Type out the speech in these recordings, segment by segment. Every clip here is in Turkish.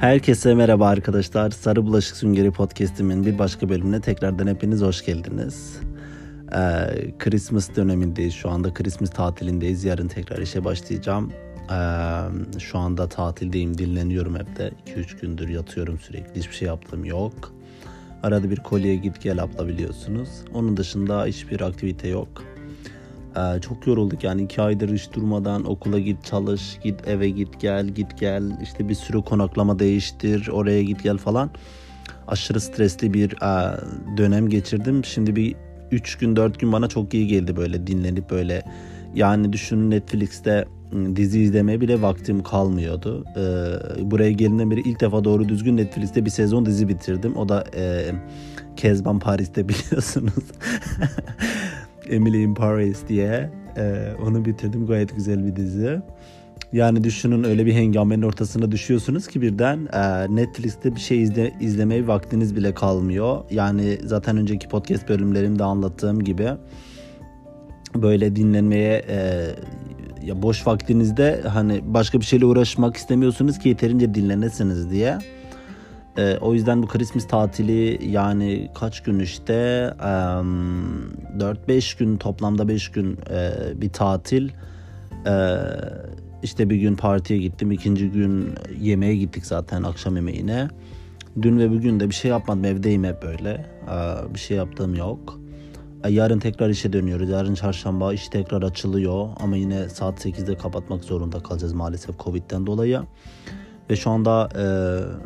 Herkese merhaba arkadaşlar. Sarı Bulaşık Süngeri Podcast'imin bir başka bölümüne tekrardan hepiniz hoş geldiniz. Ee, Christmas dönemindeyiz. Şu anda Christmas tatilindeyiz. Yarın tekrar işe başlayacağım. Ee, şu anda tatildeyim. Dinleniyorum evde. 2-3 gündür yatıyorum sürekli. Hiçbir şey yaptığım yok. Arada bir kolye git gel abla biliyorsunuz. Onun dışında hiçbir aktivite yok. Ee, çok yorulduk yani iki aydır hiç durmadan okula git çalış, git eve git gel, git gel. işte bir sürü konaklama değiştir, oraya git gel falan. Aşırı stresli bir e, dönem geçirdim. Şimdi bir 3 gün 4 gün bana çok iyi geldi böyle dinlenip böyle. Yani düşünün Netflix'te ıı, dizi izlemeye bile vaktim kalmıyordu. Ee, buraya geldiğimden beri ilk defa doğru düzgün Netflix'te bir sezon dizi bitirdim. O da e, Kezban Paris'te biliyorsunuz. Emily in Paris diye. Ee, onu bitirdim. Gayet güzel bir dizi. Yani düşünün öyle bir hengamenin ortasına düşüyorsunuz ki birden e, Netflix'te bir şey izle, izlemeye vaktiniz bile kalmıyor. Yani zaten önceki podcast bölümlerimde anlattığım gibi böyle dinlenmeye e, ya boş vaktinizde hani başka bir şeyle uğraşmak istemiyorsunuz ki yeterince dinlenesiniz diye. E, o yüzden bu Christmas tatili yani kaç gün işte e, 4-5 gün toplamda 5 gün e, bir tatil. E, işte bir gün partiye gittim. ikinci gün yemeğe gittik zaten akşam yemeğine. Dün ve bugün de bir şey yapmadım. Evdeyim hep böyle. E, bir şey yaptığım yok. Yarın tekrar işe dönüyoruz. Yarın çarşamba iş tekrar açılıyor. Ama yine saat 8'de kapatmak zorunda kalacağız maalesef Covid'den dolayı. Ve şu anda e,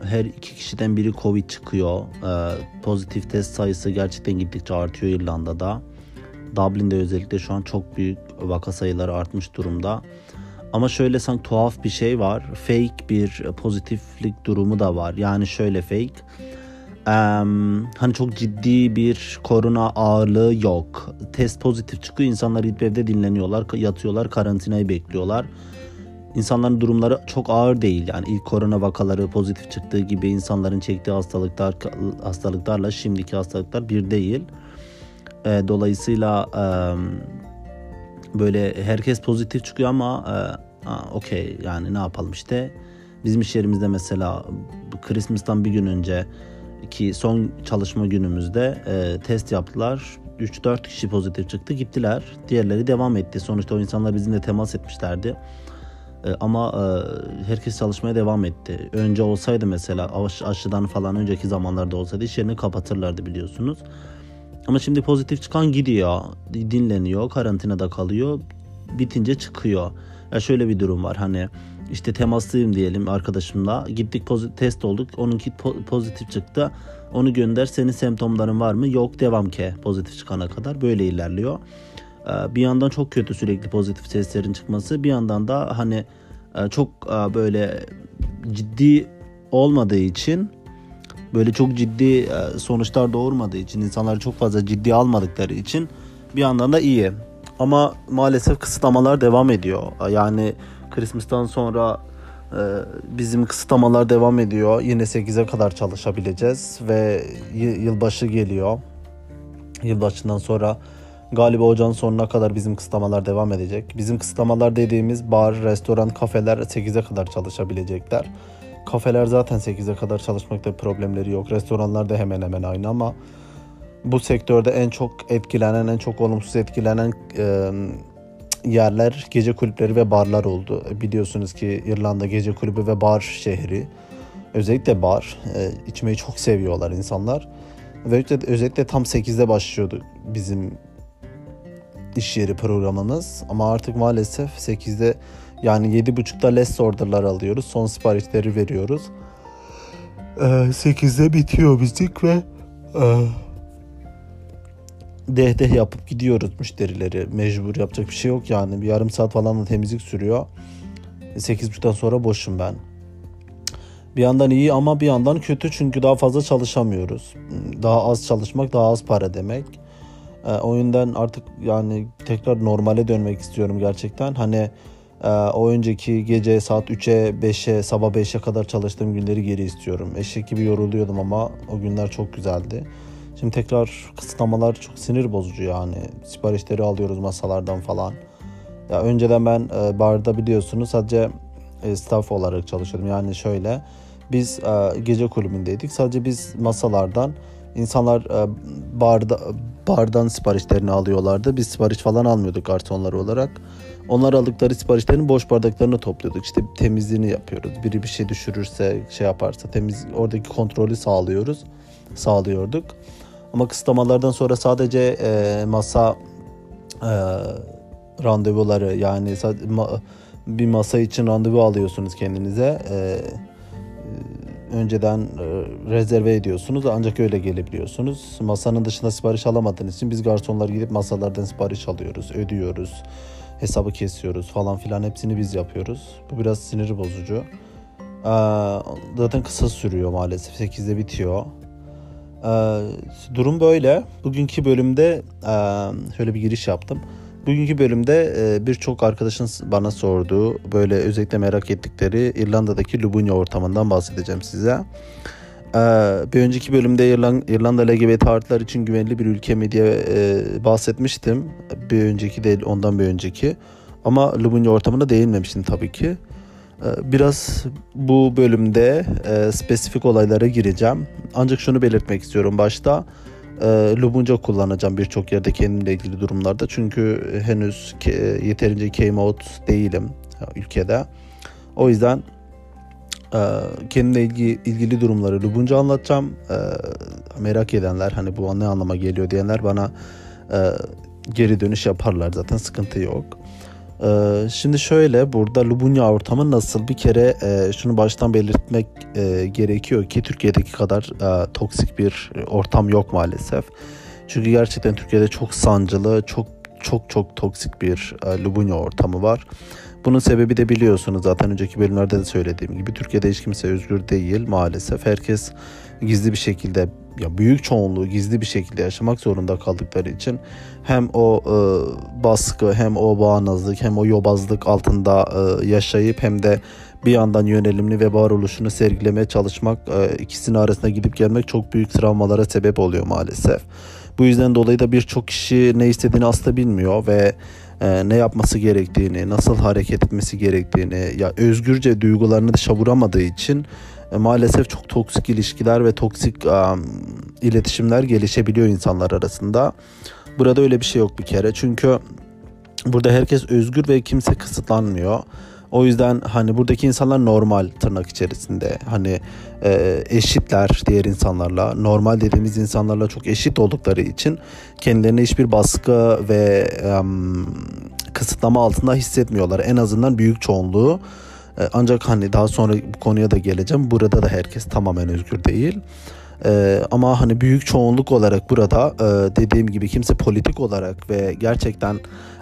her iki kişiden biri Covid çıkıyor. E, pozitif test sayısı gerçekten gittikçe artıyor İrlanda'da. Dublin'de özellikle şu an çok büyük vaka sayıları artmış durumda. Ama şöyle sanki tuhaf bir şey var. Fake bir pozitiflik durumu da var. Yani şöyle fake. Um, hani çok ciddi bir korona ağırlığı yok. Test pozitif çıkıyor. İnsanlar gidip evde dinleniyorlar, yatıyorlar, karantinayı bekliyorlar İnsanların durumları çok ağır değil. Yani ilk korona vakaları pozitif çıktığı gibi insanların çektiği hastalıklar hastalıklarla şimdiki hastalıklar bir değil. E, dolayısıyla e, böyle herkes pozitif çıkıyor ama e, okey yani ne yapalım işte. Bizim iş yerimizde mesela Christmas'tan bir gün önce ki son çalışma günümüzde e, test yaptılar. 3-4 kişi pozitif çıktı gittiler. Diğerleri devam etti. Sonuçta o insanlar bizimle temas etmişlerdi. E, ama e, herkes çalışmaya devam etti. Önce olsaydı mesela aş, aşıdan falan önceki zamanlarda olsaydı iş yerini kapatırlardı biliyorsunuz. Ama şimdi pozitif çıkan gidiyor, dinleniyor, karantinada kalıyor, bitince çıkıyor. Ya şöyle bir durum var hani işte temaslıyım diyelim arkadaşımla gittik pozitif, test olduk onunki pozitif çıktı onu gönder senin semptomların var mı yok devam ke pozitif çıkana kadar böyle ilerliyor. Ee, bir yandan çok kötü sürekli pozitif testlerin çıkması bir yandan da hani e, çok e, böyle ciddi olmadığı için böyle çok ciddi e, sonuçlar doğurmadığı için insanları çok fazla ciddi almadıkları için bir yandan da iyi. Ama maalesef kısıtlamalar devam ediyor. Yani Christmas'tan sonra bizim kısıtlamalar devam ediyor. Yine 8'e kadar çalışabileceğiz ve yılbaşı geliyor. Yılbaşından sonra Galiba ocağın sonuna kadar bizim kısıtlamalar devam edecek. Bizim kısıtlamalar dediğimiz bar, restoran, kafeler 8'e kadar çalışabilecekler. Kafeler zaten 8'e kadar çalışmakta problemleri yok. Restoranlar da hemen hemen aynı ama bu sektörde en çok etkilenen, en çok olumsuz etkilenen e, yerler gece kulüpleri ve barlar oldu. Biliyorsunuz ki İrlanda gece kulübü ve bar şehri. Özellikle bar. E, içmeyi çok seviyorlar insanlar. Ve özellikle tam 8'de başlıyordu bizim iş yeri programımız. Ama artık maalesef 8'de yani 7.30'da less order'lar alıyoruz. Son siparişleri veriyoruz. Ee, 8'de bitiyor müzik ve e, deh deh yapıp gidiyoruz müşterileri. Mecbur yapacak bir şey yok yani. Bir yarım saat falan da temizlik sürüyor. 8.30'dan sonra boşum ben. Bir yandan iyi ama bir yandan kötü çünkü daha fazla çalışamıyoruz. Daha az çalışmak daha az para demek. E, o yüzden artık yani tekrar normale dönmek istiyorum gerçekten. Hani e, o önceki gece saat 3'e 5'e sabah 5'e kadar çalıştığım günleri geri istiyorum. Eşek gibi yoruluyordum ama o günler çok güzeldi. Şimdi tekrar kısıtlamalar çok sinir bozucu yani. Siparişleri alıyoruz masalardan falan. Ya önceden ben e, barda biliyorsunuz sadece e, staff olarak çalışıyordum. Yani şöyle biz e, gece kulübündeydik. Sadece biz masalardan insanlar e, barda bardan siparişlerini alıyorlardı. Biz sipariş falan almıyorduk garsonlar olarak. Onlar aldıkları siparişlerin boş bardaklarını topluyorduk. İşte temizliğini yapıyoruz. Biri bir şey düşürürse, şey yaparsa temiz oradaki kontrolü sağlıyoruz. Sağlıyorduk. Ama kısıtlamalardan sonra sadece e, masa e, randevuları yani bir masa için randevu alıyorsunuz kendinize. E, önceden e, rezerve ediyorsunuz ancak öyle gelebiliyorsunuz. Masanın dışında sipariş alamadığınız için biz garsonlar gidip masalardan sipariş alıyoruz, ödüyoruz, hesabı kesiyoruz falan filan hepsini biz yapıyoruz. Bu biraz sinir bozucu. Zaten kısa sürüyor maalesef 8'de bitiyor. Durum böyle. Bugünkü bölümde şöyle bir giriş yaptım. Bugünkü bölümde e, birçok arkadaşın bana sorduğu, böyle özellikle merak ettikleri İrlanda'daki Lubunya ortamından bahsedeceğim size. E, bir önceki bölümde İrlanda LGBT artılar için güvenli bir ülke mi diye e, bahsetmiştim. Bir önceki değil, ondan bir önceki. Ama Lubunya ortamına değinmemiştim tabii ki. Biraz bu bölümde spesifik olaylara gireceğim. Ancak şunu belirtmek istiyorum başta e, Lubunca kullanacağım birçok yerde kendimle ilgili durumlarda. Çünkü henüz ke, yeterince came değilim ülkede. O yüzden e, kendimle ilgili, ilgili durumları Lubunca anlatacağım. E, merak edenler hani bu ne anlama geliyor diyenler bana e, geri dönüş yaparlar zaten sıkıntı yok. Ee, şimdi şöyle burada Lubunya ortamı nasıl bir kere e, şunu baştan belirtmek e, gerekiyor ki Türkiye'deki kadar e, toksik bir ortam yok maalesef. Çünkü gerçekten Türkiye'de çok sancılı, çok çok çok toksik bir Lubunya ortamı var. Bunun sebebi de biliyorsunuz zaten önceki bölümlerde de söylediğim gibi Türkiye'de hiç kimse özgür değil maalesef. Herkes gizli bir şekilde ya büyük çoğunluğu gizli bir şekilde yaşamak zorunda kaldıkları için hem o e, baskı hem o bağnazlık hem o yobazlık altında e, yaşayıp hem de bir yandan yönelimli ve varoluşunu sergilemeye çalışmak e, ikisinin arasında gidip gelmek çok büyük travmalara sebep oluyor maalesef. Bu yüzden dolayı da birçok kişi ne istediğini asla bilmiyor ve e, ne yapması gerektiğini, nasıl hareket etmesi gerektiğini, ya özgürce duygularını dışa vuramadığı için e, maalesef çok toksik ilişkiler ve toksik um, iletişimler gelişebiliyor insanlar arasında. Burada öyle bir şey yok bir kere. Çünkü burada herkes özgür ve kimse kısıtlanmıyor. O yüzden hani buradaki insanlar normal tırnak içerisinde hani e, eşitler diğer insanlarla normal dediğimiz insanlarla çok eşit oldukları için kendilerine hiçbir baskı ve e, kısıtlama altında hissetmiyorlar. En azından büyük çoğunluğu e, ancak hani daha sonra bu konuya da geleceğim. Burada da herkes tamamen özgür değil. Ee, ama hani büyük çoğunluk olarak burada e, dediğim gibi kimse politik olarak ve gerçekten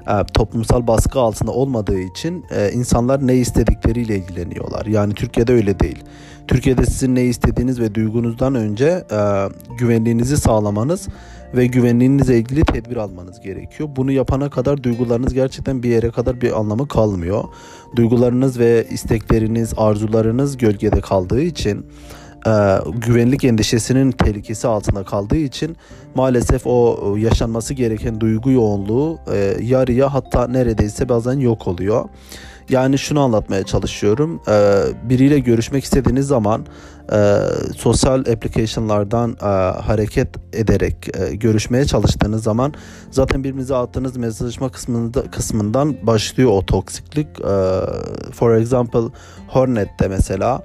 e, toplumsal baskı altında olmadığı için e, insanlar ne istedikleriyle ilgileniyorlar. Yani Türkiye'de öyle değil. Türkiye'de sizin ne istediğiniz ve duygunuzdan önce e, güvenliğinizi sağlamanız ve güvenliğinizle ilgili tedbir almanız gerekiyor. Bunu yapana kadar duygularınız gerçekten bir yere kadar bir anlamı kalmıyor. Duygularınız ve istekleriniz, arzularınız gölgede kaldığı için e, güvenlik endişesinin tehlikesi altında kaldığı için maalesef o yaşanması gereken duygu yoğunluğu e, yarıya hatta neredeyse bazen yok oluyor. Yani şunu anlatmaya çalışıyorum. Ee, biriyle görüşmek istediğiniz zaman e, sosyal application'lardan e, hareket ederek e, görüşmeye çalıştığınız zaman zaten birbirinize attığınız mesajlaşma kısmında, kısmından başlıyor o toksiklik. E, for example Hornet'te mesela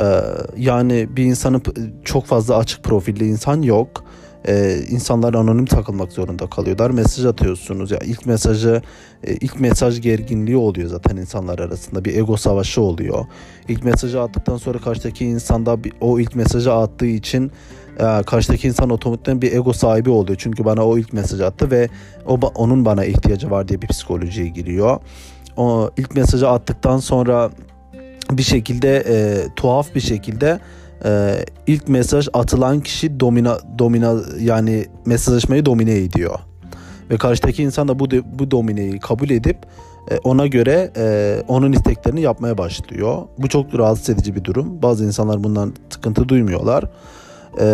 e, yani bir insanın çok fazla açık profilli insan yok e, insanlar anonim takılmak zorunda kalıyorlar. Mesaj atıyorsunuz ya ilk mesajı e, ilk mesaj gerginliği oluyor zaten insanlar arasında bir ego savaşı oluyor. İlk mesajı attıktan sonra karşıdaki insanda o ilk mesajı attığı için e, karşıdaki insan otomatikten bir ego sahibi oluyor. Çünkü bana o ilk mesaj attı ve o onun bana ihtiyacı var diye bir psikolojiye giriyor. O ilk mesajı attıktan sonra bir şekilde e, tuhaf bir şekilde e, ilk mesaj atılan kişi domina domina yani mesajlaşmayı domine ediyor. Ve karşıdaki insan da bu bu domineyi kabul edip e, ona göre e, onun isteklerini yapmaya başlıyor. Bu çok rahatsız edici bir durum. Bazı insanlar bundan sıkıntı duymuyorlar. E,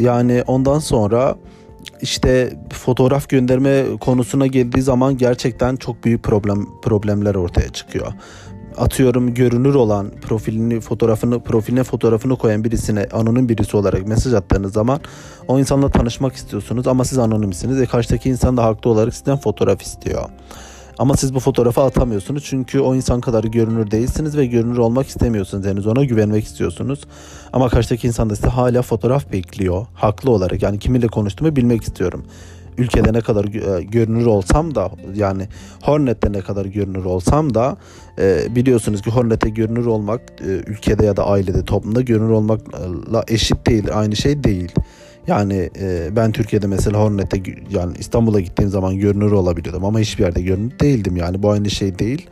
yani ondan sonra işte fotoğraf gönderme konusuna geldiği zaman gerçekten çok büyük problem problemler ortaya çıkıyor. Atıyorum görünür olan profilini fotoğrafını profiline fotoğrafını koyan birisine anonim birisi olarak mesaj attığınız zaman o insanla tanışmak istiyorsunuz ama siz anonimsiniz. E karşıdaki insan da haklı olarak sizden fotoğraf istiyor. Ama siz bu fotoğrafı atamıyorsunuz çünkü o insan kadar görünür değilsiniz ve görünür olmak istemiyorsunuz. Henüz ona güvenmek istiyorsunuz. Ama karşıdaki insan da size hala fotoğraf bekliyor. Haklı olarak yani kiminle konuştuğumu bilmek istiyorum ülkede ne kadar e, görünür olsam da yani Hornet'te ne kadar görünür olsam da e, biliyorsunuz ki Hornet'te görünür olmak e, ülkede ya da ailede toplumda görünür olmakla eşit değil aynı şey değil. Yani ben Türkiye'de mesela Hornet'te yani İstanbul'a gittiğim zaman görünür olabiliyordum ama hiçbir yerde görünür değildim yani bu aynı şey değil.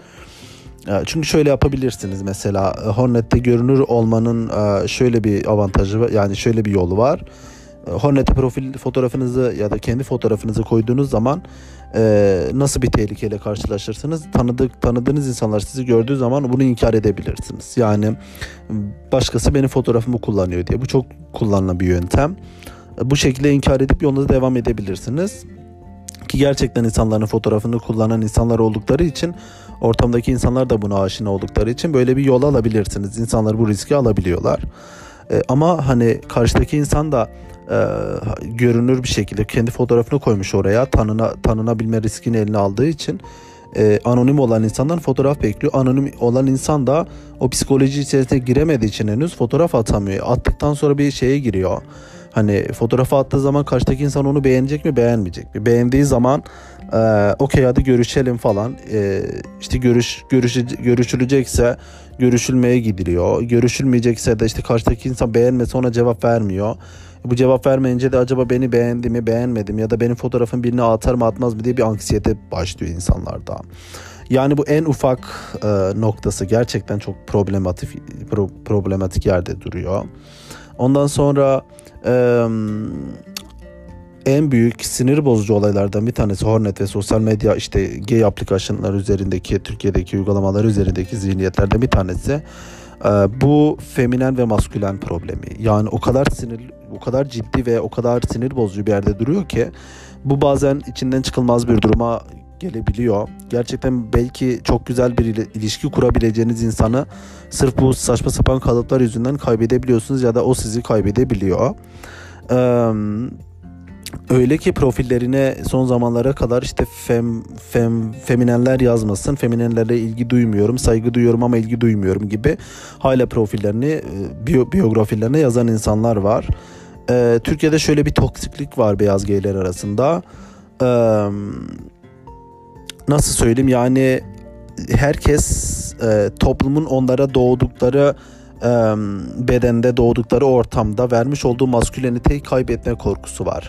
Çünkü şöyle yapabilirsiniz mesela Hornet'te görünür olmanın şöyle bir avantajı yani şöyle bir yolu var. Hornet'e profil fotoğrafınızı ya da kendi fotoğrafınızı koyduğunuz zaman e, nasıl bir tehlikeyle karşılaşırsınız? Tanıdık tanıdığınız insanlar sizi gördüğü zaman bunu inkar edebilirsiniz. Yani başkası benim fotoğrafımı kullanıyor diye. Bu çok kullanılan bir yöntem. Bu şekilde inkar edip yolunuza devam edebilirsiniz. Ki gerçekten insanların fotoğrafını kullanan insanlar oldukları için ortamdaki insanlar da buna aşina oldukları için böyle bir yol alabilirsiniz. İnsanlar bu riski alabiliyorlar. E, ama hani karşıdaki insan da e, görünür bir şekilde kendi fotoğrafını koymuş oraya tanına tanınabilme riskini eline aldığı için e, anonim olan insandan fotoğraf bekliyor. Anonim olan insan da o psikoloji içerisine giremediği için henüz fotoğraf atamıyor. Attıktan sonra bir şeye giriyor. Hani fotoğrafı attığı zaman karşıdaki insan onu beğenecek mi beğenmeyecek mi? Beğendiği zaman e, okey hadi görüşelim falan. E, işte görüş, görüş görüşülecekse görüşülmeye gidiliyor. Görüşülmeyecekse de işte karşıdaki insan beğenmese ona cevap vermiyor. Bu cevap vermeyince de acaba beni beğendi mi beğenmedi mi ya da benim fotoğrafım birine atar mı atmaz mı diye bir anksiyete başlıyor insanlarda. Yani bu en ufak e, noktası gerçekten çok problematik pro, problematik yerde duruyor. Ondan sonra e, en büyük sinir bozucu olaylardan bir tanesi Hornet ve sosyal medya işte gay aplikasyonlar üzerindeki Türkiye'deki uygulamalar üzerindeki zihniyetlerden bir tanesi ee, bu feminen ve maskülen problemi. Yani o kadar sinir, o kadar ciddi ve o kadar sinir bozucu bir yerde duruyor ki bu bazen içinden çıkılmaz bir duruma gelebiliyor. Gerçekten belki çok güzel bir ilişki kurabileceğiniz insanı sırf bu saçma sapan kalıplar yüzünden kaybedebiliyorsunuz ya da o sizi kaybedebiliyor. Ee, Öyle ki profillerine son zamanlara kadar işte fem, fem, feminenler yazmasın, feminenlerle ilgi duymuyorum, saygı duyuyorum ama ilgi duymuyorum gibi hala profillerini, e, biyo, biyografilerine yazan insanlar var. Ee, Türkiye'de şöyle bir toksiklik var beyaz geyler arasında. Ee, nasıl söyleyeyim yani herkes e, toplumun onlara doğdukları e, bedende doğdukları ortamda vermiş olduğu masküleniteyi kaybetme korkusu var.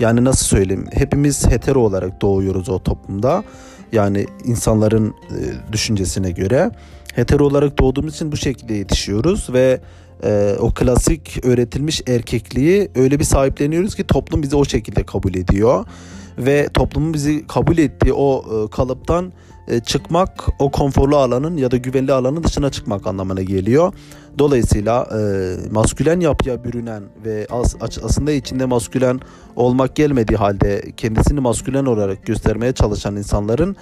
Yani nasıl söyleyeyim? Hepimiz hetero olarak doğuyoruz o toplumda. Yani insanların e, düşüncesine göre hetero olarak doğduğumuz için bu şekilde yetişiyoruz ve e, o klasik öğretilmiş erkekliği öyle bir sahipleniyoruz ki toplum bizi o şekilde kabul ediyor ve toplumun bizi kabul ettiği o e, kalıptan e, çıkmak o konforlu alanın ya da güvenli alanın dışına çıkmak anlamına geliyor. Dolayısıyla e, maskülen yapıya bürünen ve as, aslında içinde maskülen olmak gelmediği halde kendisini maskülen olarak göstermeye çalışan insanların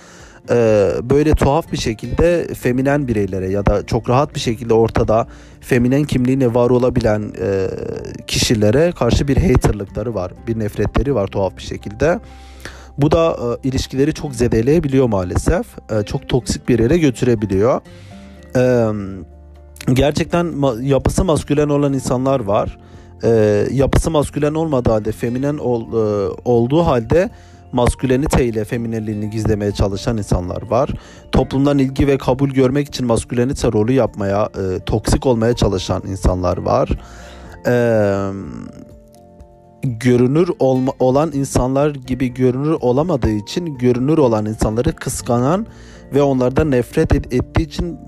e, böyle tuhaf bir şekilde feminen bireylere ya da çok rahat bir şekilde ortada feminen kimliğine var olabilen e, kişilere karşı bir haterlıkları var, bir nefretleri var tuhaf bir şekilde. Bu da e, ilişkileri çok zedeleyebiliyor maalesef. E, çok toksik bir yere götürebiliyor. E, gerçekten ma- yapısı maskülen olan insanlar var. E, yapısı maskülen olmadığı halde feminen ol, e, olduğu halde maskülenite ile feminenliğini gizlemeye çalışan insanlar var. Toplumdan ilgi ve kabul görmek için maskülenite rolü yapmaya, e, toksik olmaya çalışan insanlar var. Eee görünür olma, olan insanlar gibi görünür olamadığı için görünür olan insanları kıskanan ve onlardan nefret et, ettiği için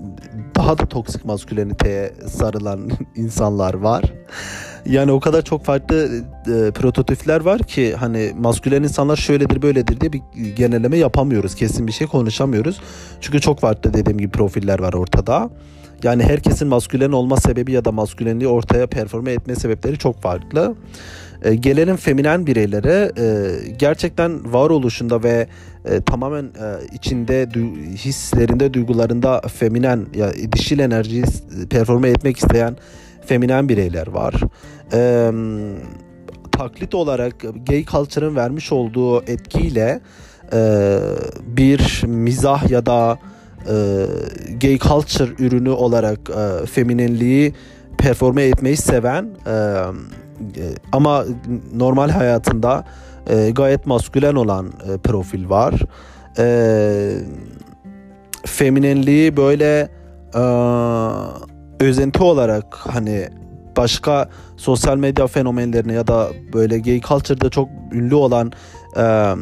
daha da toksik masküleniteye sarılan insanlar var. Yani o kadar çok farklı e, prototipler var ki hani maskülen insanlar şöyledir böyledir diye bir genelleme yapamıyoruz. Kesin bir şey konuşamıyoruz. Çünkü çok farklı dediğim gibi profiller var ortada. Yani herkesin maskülen olma sebebi ya da maskülenliği ortaya performe etme sebepleri çok farklı. E, gelelim feminen bireylere e, gerçekten varoluşunda ve e, tamamen e, içinde du- hislerinde duygularında feminen ya dişil enerjiyi performe etmek isteyen feminen bireyler var. E, taklit olarak gay culture'ın vermiş olduğu etkiyle e, bir mizah ya da e, gay culture ürünü olarak e, feminenliği performe etmeyi seven e, ama normal hayatında e, gayet maskülen olan e, profil var. E, feminenliği böyle e, özenti olarak hani başka sosyal medya fenomenlerine ya da böyle gay culture'da çok ünlü olan e,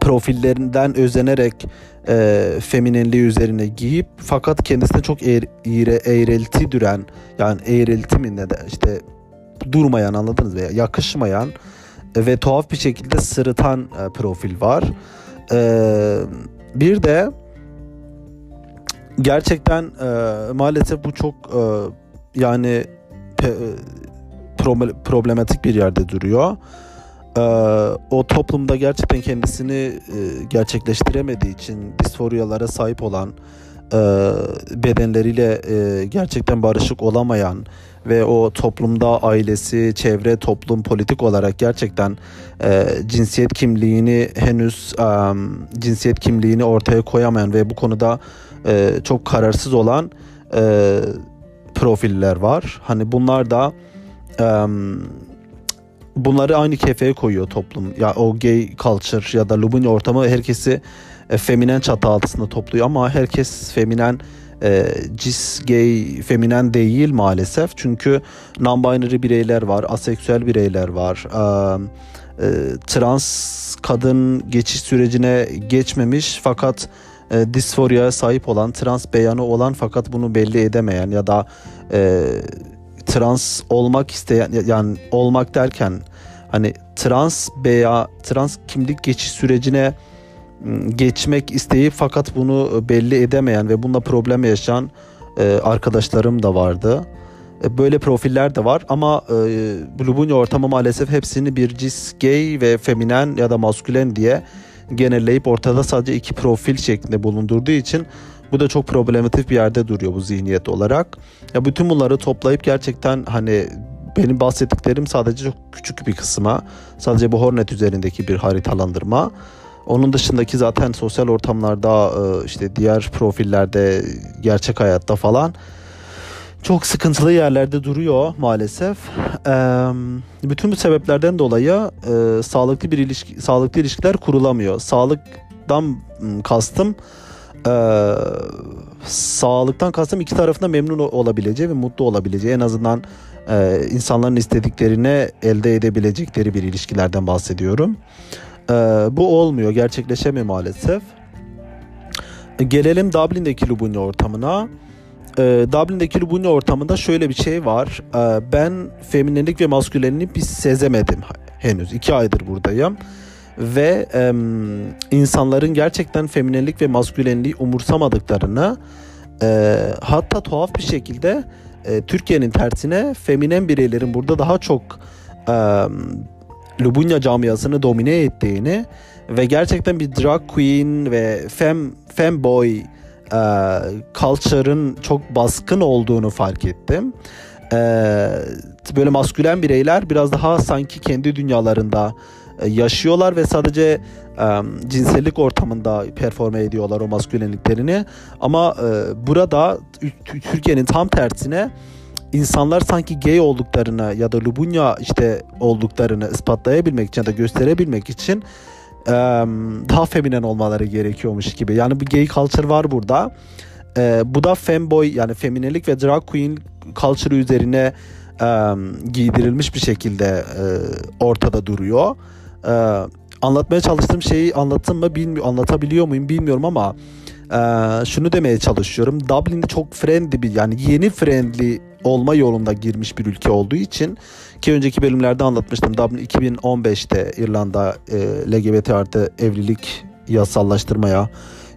profillerinden özenerek e, feminenliği üzerine giyip fakat kendisine çok eğri, eğri, eğrelti düren yani eğrelti mi ne de işte durmayan anladınız mı? Yakışmayan ve tuhaf bir şekilde sırıtan e, profil var. E, bir de gerçekten e, maalesef bu çok e, yani pe, e, problematik bir yerde duruyor. E, o toplumda gerçekten kendisini e, gerçekleştiremediği için disforyalara sahip olan e, bedenleriyle e, gerçekten barışık olamayan ve o toplumda ailesi, çevre, toplum politik olarak gerçekten e, cinsiyet kimliğini henüz e, cinsiyet kimliğini ortaya koyamayan ve bu konuda e, çok kararsız olan e, profiller var. Hani bunlar da e, bunları aynı kefeye koyuyor toplum. Ya o gay culture ya da Lubunya ortamı herkesi e, feminen çatı altında topluyor ama herkes feminen e, cis gay feminen değil maalesef. Çünkü non-binary bireyler var, aseksüel bireyler var. E, trans kadın geçiş sürecine geçmemiş fakat e, disforyaya sahip olan, trans beyanı olan fakat bunu belli edemeyen ya da e, trans olmak isteyen yani olmak derken hani trans veya trans kimlik geçiş sürecine geçmek isteyip fakat bunu belli edemeyen ve bununla problem yaşayan e, arkadaşlarım da vardı. E, böyle profiller de var ama e, Blubunya ortamı maalesef hepsini bir cis gay ve feminen ya da maskülen diye genelleyip ortada sadece iki profil şeklinde bulundurduğu için bu da çok problematik bir yerde duruyor bu zihniyet olarak. Ya bütün bunları toplayıp gerçekten hani benim bahsettiklerim sadece çok küçük bir kısma. Sadece bu Hornet üzerindeki bir haritalandırma. Onun dışındaki zaten sosyal ortamlarda e, işte diğer profillerde gerçek hayatta falan çok sıkıntılı yerlerde duruyor maalesef. Bütün bu sebeplerden dolayı e, sağlıklı bir ilişki, sağlıklı ilişkiler kurulamıyor. Sağlıktan kastım e, sağlıktan kastım iki tarafında memnun olabileceği ve mutlu olabileceği en azından insanların istediklerini elde edebilecekleri bir ilişkilerden bahsediyorum. Ee, bu olmuyor, gerçekleşemiyor maalesef. Gelelim Dublin'deki Lubunya ortamına. Ee, Dublin'deki Lubunya ortamında şöyle bir şey var. Ee, ben feminenlik ve maskülenliği bir sezemedim henüz. iki aydır buradayım. Ve e, insanların gerçekten feminenlik ve maskülenliği umursamadıklarını e, hatta tuhaf bir şekilde e, Türkiye'nin tersine feminen bireylerin burada daha çok e, Lubunya camiasını domine ettiğini ve gerçekten bir drag queen ve fem femboy e, culture'ın çok baskın olduğunu fark ettim. E, böyle maskülen bireyler biraz daha sanki kendi dünyalarında e, yaşıyorlar ve sadece e, cinsellik ortamında performe ediyorlar o maskülenliklerini. Ama e, burada Türkiye'nin tam tersine insanlar sanki gay olduklarını ya da Lubunya işte olduklarını ispatlayabilmek için ya da gösterebilmek için e, daha feminen olmaları gerekiyormuş gibi. Yani bir gay culture var burada. E, bu da femboy yani feminelik ve drag queen culture üzerine e, giydirilmiş bir şekilde e, ortada duruyor. E, anlatmaya çalıştığım şeyi anlattım mı bilmiyorum anlatabiliyor muyum bilmiyorum ama e, şunu demeye çalışıyorum. Dublin'de çok friendly bir yani yeni friendly olma yolunda girmiş bir ülke olduğu için ki önceki bölümlerde anlatmıştım Dublin 2015'te İrlanda e, LGBT artı evlilik yasallaştırmaya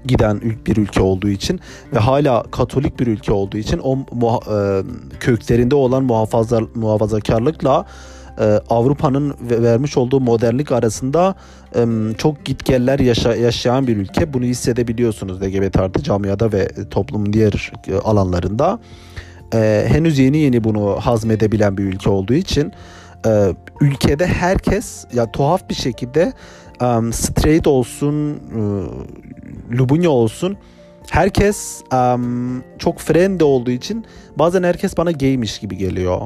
giden bir ülke olduğu için ve hala Katolik bir ülke olduğu için o muha, e, köklerinde olan muhafaza muhafazakarlıkla e, Avrupa'nın vermiş olduğu modernlik arasında e, çok gitgeller yaşa, yaşayan bir ülke. Bunu hissedebiliyorsunuz LGBT artı camiada ve toplumun diğer e, alanlarında. E, henüz yeni yeni bunu hazmedebilen bir ülke olduğu için e, ülkede herkes ya tuhaf bir şekilde um, straight olsun, e, lubunya olsun herkes um, çok friendly olduğu için bazen herkes bana gaymiş gibi geliyor.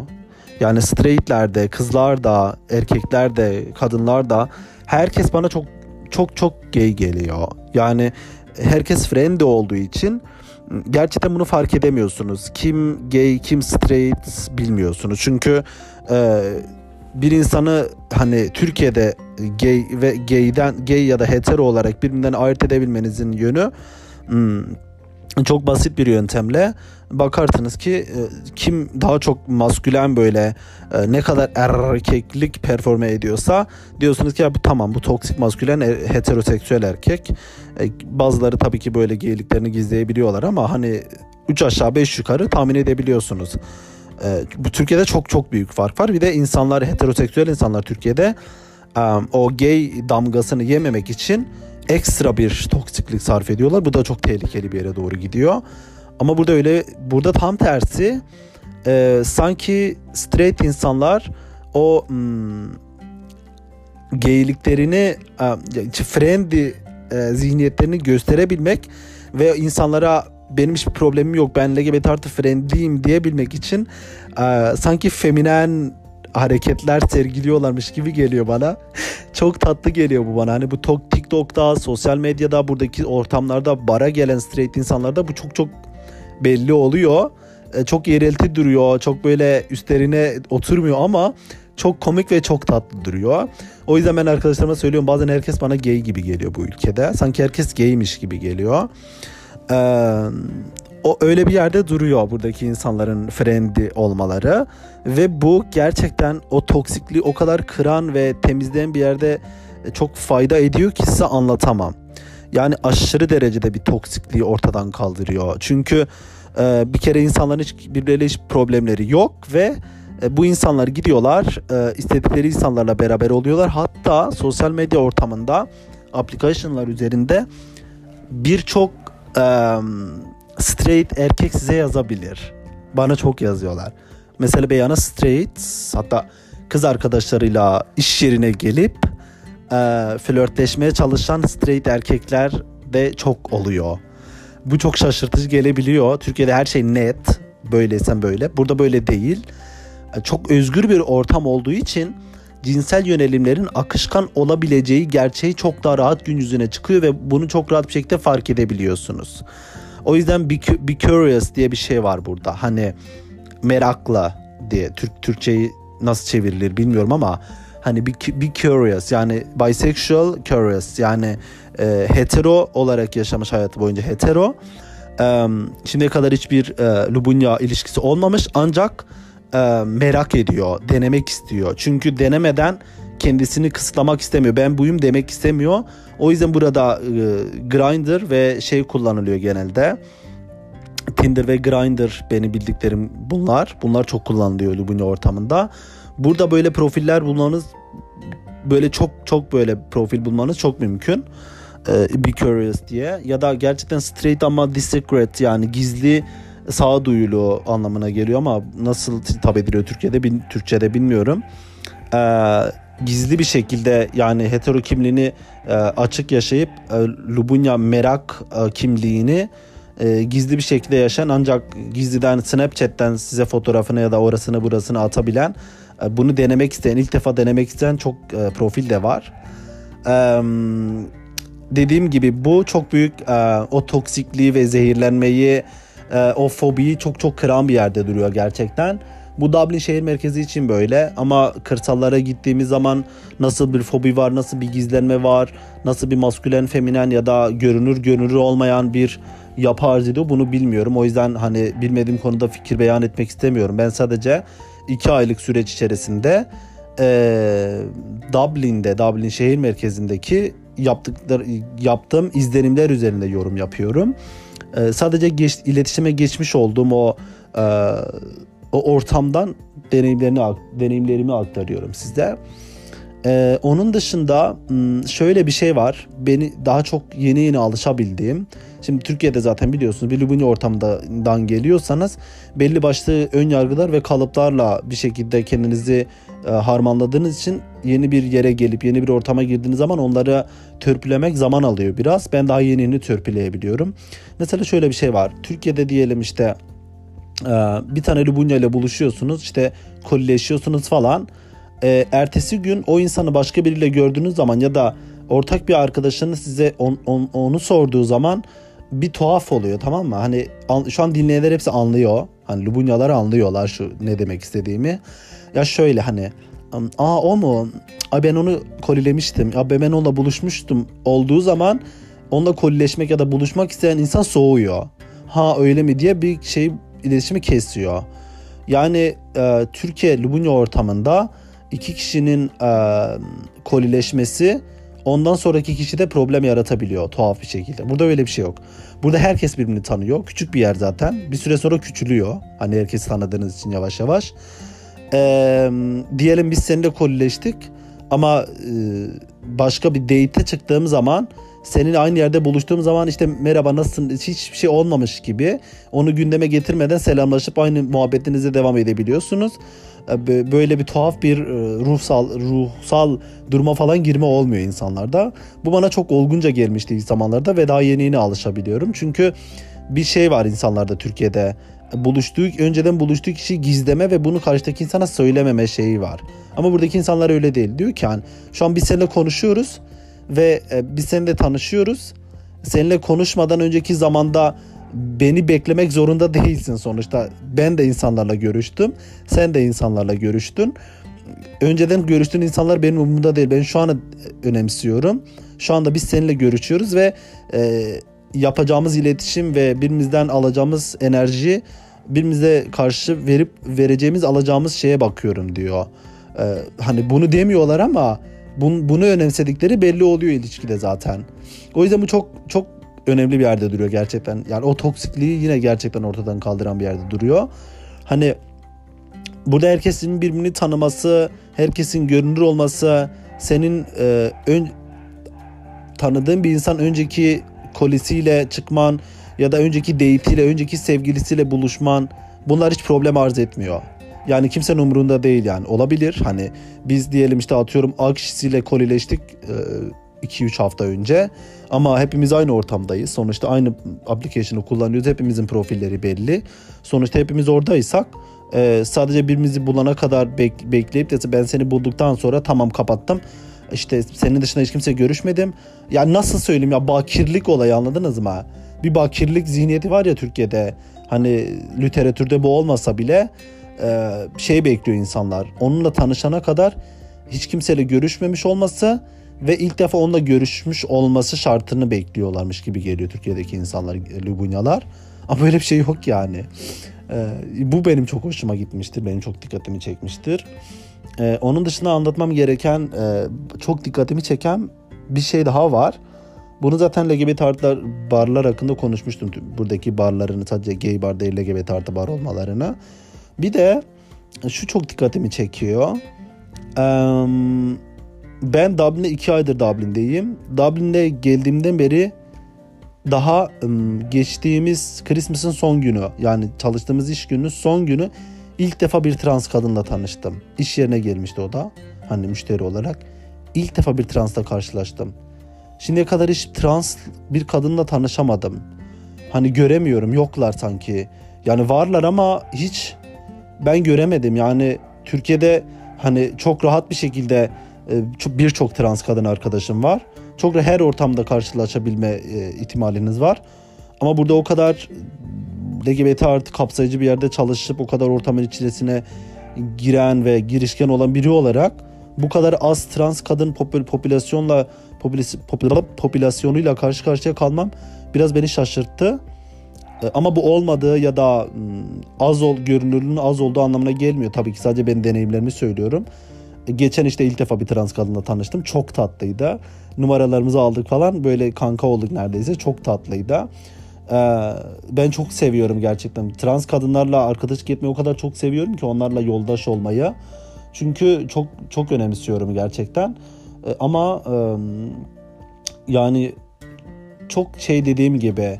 Yani straightler de, kızlar da, erkekler de, kadınlar da herkes bana çok çok çok gay geliyor. Yani herkes friendly olduğu için gerçekten bunu fark edemiyorsunuz. Kim gay, kim straight bilmiyorsunuz. Çünkü e, bir insanı hani Türkiye'de gay ve gay'den gay ya da hetero olarak birbirinden ayırt edebilmenizin yönü hmm, çok basit bir yöntemle bakarsınız ki e, kim daha çok maskülen böyle e, ne kadar erkeklik performe ediyorsa diyorsunuz ki ya bu tamam bu toksik maskülen e, heteroseksüel erkek. Bazıları tabii ki böyle geyliklerini gizleyebiliyorlar ama hani 3 aşağı 5 yukarı tahmin edebiliyorsunuz. Bu Türkiye'de çok çok büyük fark var. Bir de insanlar heteroseksüel insanlar Türkiye'de o gay damgasını yememek için ekstra bir toksiklik sarf ediyorlar. Bu da çok tehlikeli bir yere doğru gidiyor. Ama burada öyle burada tam tersi e, sanki straight insanlar o hmm, geyliklerini e, friendly e, zihniyetlerini gösterebilmek ve insanlara benim hiçbir problemim yok ben LGBT artı friendliyim diyebilmek için e, sanki feminen hareketler sergiliyorlarmış gibi geliyor bana. Çok tatlı geliyor bu bana. Hani bu TikTok'ta, sosyal medyada, buradaki ortamlarda bara gelen straight insanlarda bu çok çok belli oluyor. E, çok yerelti duruyor. Çok böyle üstlerine oturmuyor ama çok komik ve çok tatlı duruyor. O yüzden ben arkadaşlarıma söylüyorum bazen herkes bana gay gibi geliyor bu ülkede. Sanki herkes gaymiş gibi geliyor. Ee, o öyle bir yerde duruyor buradaki insanların friendly olmaları ve bu gerçekten o toksikliği o kadar kıran ve temizleyen bir yerde çok fayda ediyor ki size anlatamam. Yani aşırı derecede bir toksikliği ortadan kaldırıyor. Çünkü e, bir kere insanların hiç birbirleriyle hiç problemleri yok ve e, bu insanlar gidiyorlar e, istedikleri insanlarla beraber oluyorlar. Hatta sosyal medya ortamında application'lar üzerinde birçok e, straight erkek size yazabilir. Bana çok yazıyorlar. Mesela beyana straight hatta kız arkadaşlarıyla iş yerine gelip e, flörtleşmeye çalışan straight erkekler de çok oluyor. Bu çok şaşırtıcı gelebiliyor. Türkiye'de her şey net. Böyleysen böyle. Burada böyle değil. E, çok özgür bir ortam olduğu için cinsel yönelimlerin akışkan olabileceği gerçeği çok daha rahat gün yüzüne çıkıyor ve bunu çok rahat bir şekilde fark edebiliyorsunuz. O yüzden be, be curious diye bir şey var burada. Hani merakla diye Türk Türkçeyi nasıl çevirilir bilmiyorum ama hani be, be curious yani bisexual curious yani e, hetero olarak yaşamış hayatı boyunca hetero. E, şimdiye kadar hiçbir e, Lubunya ilişkisi olmamış ancak e, merak ediyor, denemek istiyor. Çünkü denemeden kendisini kısıtlamak istemiyor. Ben buyum demek istemiyor. O yüzden burada e, Grindr ve şey kullanılıyor genelde. Tinder ve Grindr beni bildiklerim bunlar. Bunlar çok kullanılıyor Lubunya ortamında. Burada böyle profiller bulmanız böyle çok çok böyle profil bulmanız çok mümkün. Ee, be curious diye ya da gerçekten straight ama discreet yani gizli sağduyulu anlamına geliyor ama nasıl hitap ediliyor Türkiye'de bin, Türkçe'de bilmiyorum. Ee, gizli bir şekilde yani hetero kimliğini e, açık yaşayıp e, Lubunya merak e, kimliğini e, gizli bir şekilde yaşayan ancak gizliden Snapchat'ten size fotoğrafını ya da orasını burasını atabilen e, bunu denemek isteyen ilk defa denemek isteyen çok e, profil de var. E, dediğim gibi bu çok büyük e, o toksikliği ve zehirlenmeyi e, o fobiyi çok çok kıran bir yerde duruyor gerçekten. Bu Dublin şehir merkezi için böyle ama kırsallara gittiğimiz zaman nasıl bir fobi var, nasıl bir gizlenme var, nasıl bir maskülen, feminen ya da görünür görünür olmayan bir yapı arz ediyor bunu bilmiyorum. O yüzden hani bilmediğim konuda fikir beyan etmek istemiyorum. Ben sadece iki aylık süreç içerisinde e, Dublin'de, Dublin şehir merkezindeki yaptıkları yaptığım izlenimler üzerinde yorum yapıyorum. E, sadece geç, iletişime geçmiş olduğum o e, o ortamdan deneyimlerini deneyimlerimi aktarıyorum size. Ee, onun dışında şöyle bir şey var. Beni daha çok yeni yeni alışabildiğim. Şimdi Türkiye'de zaten biliyorsunuz bir Lubuni ortamdan geliyorsanız belli başlı ön yargılar ve kalıplarla bir şekilde kendinizi e, harmanladığınız için yeni bir yere gelip yeni bir ortama girdiğiniz zaman onları törpülemek zaman alıyor biraz. Ben daha yeni yeni törpüleyebiliyorum. Mesela şöyle bir şey var. Türkiye'de diyelim işte bir tane Lubunya ile buluşuyorsunuz işte kolileşiyorsunuz falan e, ertesi gün o insanı başka biriyle gördüğünüz zaman ya da ortak bir arkadaşınız size on, on, onu sorduğu zaman bir tuhaf oluyor tamam mı? Hani an, şu an dinleyenler hepsi anlıyor. Hani Lubunyalar anlıyorlar şu ne demek istediğimi. Ya şöyle hani aa o mu? Ay ben onu kolilemiştim. Ya ben onunla buluşmuştum olduğu zaman onunla kolileşmek ya da buluşmak isteyen insan soğuyor. Ha öyle mi diye bir şey iletişimi kesiyor. Yani e, Türkiye Lubunya ortamında iki kişinin e, kolileşmesi ondan sonraki kişi de problem yaratabiliyor tuhaf bir şekilde. Burada öyle bir şey yok. Burada herkes birbirini tanıyor. Küçük bir yer zaten. Bir süre sonra küçülüyor. Hani herkes tanıdığınız için yavaş yavaş. Ee, diyelim biz seninle kolileştik ama e, başka bir date'e çıktığım zaman senin aynı yerde buluştuğum zaman işte merhaba nasılsın hiçbir şey olmamış gibi onu gündeme getirmeden selamlaşıp aynı muhabbetinize devam edebiliyorsunuz. E, böyle bir tuhaf bir e, ruhsal ruhsal duruma falan girme olmuyor insanlarda. Bu bana çok olgunca gelmişti zamanlarda ve daha yeni yeni alışabiliyorum. Çünkü bir şey var insanlarda Türkiye'de buluştuğu önceden buluştuğu kişi gizleme ve bunu karşıdaki insana söylememe şeyi var. Ama buradaki insanlar öyle değil. Diyor ki hani şu an biz seninle konuşuyoruz ve e, biz seninle tanışıyoruz. Seninle konuşmadan önceki zamanda beni beklemek zorunda değilsin sonuçta. Ben de insanlarla görüştüm. Sen de insanlarla görüştün. Önceden görüştüğün insanlar benim umurumda değil. Ben şu an önemsiyorum. Şu anda biz seninle görüşüyoruz ve e, yapacağımız iletişim ve birimizden alacağımız enerji birimize karşı verip vereceğimiz alacağımız şeye bakıyorum diyor. Ee, hani bunu demiyorlar ama bunu, bunu önemsedikleri belli oluyor ilişkide zaten. O yüzden bu çok çok önemli bir yerde duruyor gerçekten. Yani o toksikliği yine gerçekten ortadan kaldıran bir yerde duruyor. Hani burada herkesin birbirini tanıması, herkesin görünür olması, senin e, ön, tanıdığın bir insan önceki kolisiyle çıkman ya da önceki date'iyle, önceki sevgilisiyle buluşman bunlar hiç problem arz etmiyor. Yani kimsenin umurunda değil yani. Olabilir hani biz diyelim işte atıyorum A kişisiyle kolileştik 2-3 e, hafta önce ama hepimiz aynı ortamdayız. Sonuçta aynı application'ı kullanıyoruz. Hepimizin profilleri belli. Sonuçta hepimiz oradaysak e, sadece birimizi bulana kadar bek- bekleyip de ben seni bulduktan sonra tamam kapattım. İşte senin dışında hiç kimse görüşmedim. Ya nasıl söyleyeyim ya bakirlik olayı anladınız mı? Bir bakirlik zihniyeti var ya Türkiye'de. Hani literatürde bu olmasa bile şey bekliyor insanlar. Onunla tanışana kadar hiç kimseyle görüşmemiş olması ve ilk defa onunla görüşmüş olması şartını bekliyorlarmış gibi geliyor Türkiye'deki insanlar, Lubunyalar. Ama böyle bir şey yok yani. Ee, bu benim çok hoşuma gitmiştir. Benim çok dikkatimi çekmiştir. Ee, onun dışında anlatmam gereken, e, çok dikkatimi çeken bir şey daha var. Bunu zaten LGBT artılar barlar hakkında konuşmuştum. Buradaki barların sadece gay bar değil LGBT artı bar olmalarını. Bir de şu çok dikkatimi çekiyor. Ben Dublin'de iki aydır Dublin'deyim. Dublin'de geldiğimden beri daha geçtiğimiz Christmas'ın son günü yani çalıştığımız iş gününün son günü ilk defa bir trans kadınla tanıştım. İş yerine gelmişti o da hani müşteri olarak. İlk defa bir transla karşılaştım. Şimdiye kadar hiç trans bir kadınla tanışamadım. Hani göremiyorum yoklar sanki. Yani varlar ama hiç ben göremedim. Yani Türkiye'de hani çok rahat bir şekilde e, birçok trans kadın arkadaşım var. Çok her ortamda karşılaşabilme e, ihtimaliniz var. Ama burada o kadar LGBT artı kapsayıcı bir yerde çalışıp o kadar ortamın içerisine giren ve girişken olan biri olarak bu kadar az trans kadın popül popülasyonla popül popülasyonuyla karşı karşıya kalmam biraz beni şaşırttı. E, ama bu olmadığı ya da az ol görünürlüğünün az olduğu anlamına gelmiyor. Tabii ki sadece ben deneyimlerimi söylüyorum. E, geçen işte ilk defa bir trans kadınla tanıştım. Çok tatlıydı. Numaralarımızı aldık falan. Böyle kanka olduk neredeyse. Çok tatlıydı. Ee, ben çok seviyorum gerçekten. Trans kadınlarla arkadaşlık etmeyi o kadar çok seviyorum ki onlarla yoldaş olmayı. Çünkü çok çok önemsiyorum gerçekten. Ama e, yani çok şey dediğim gibi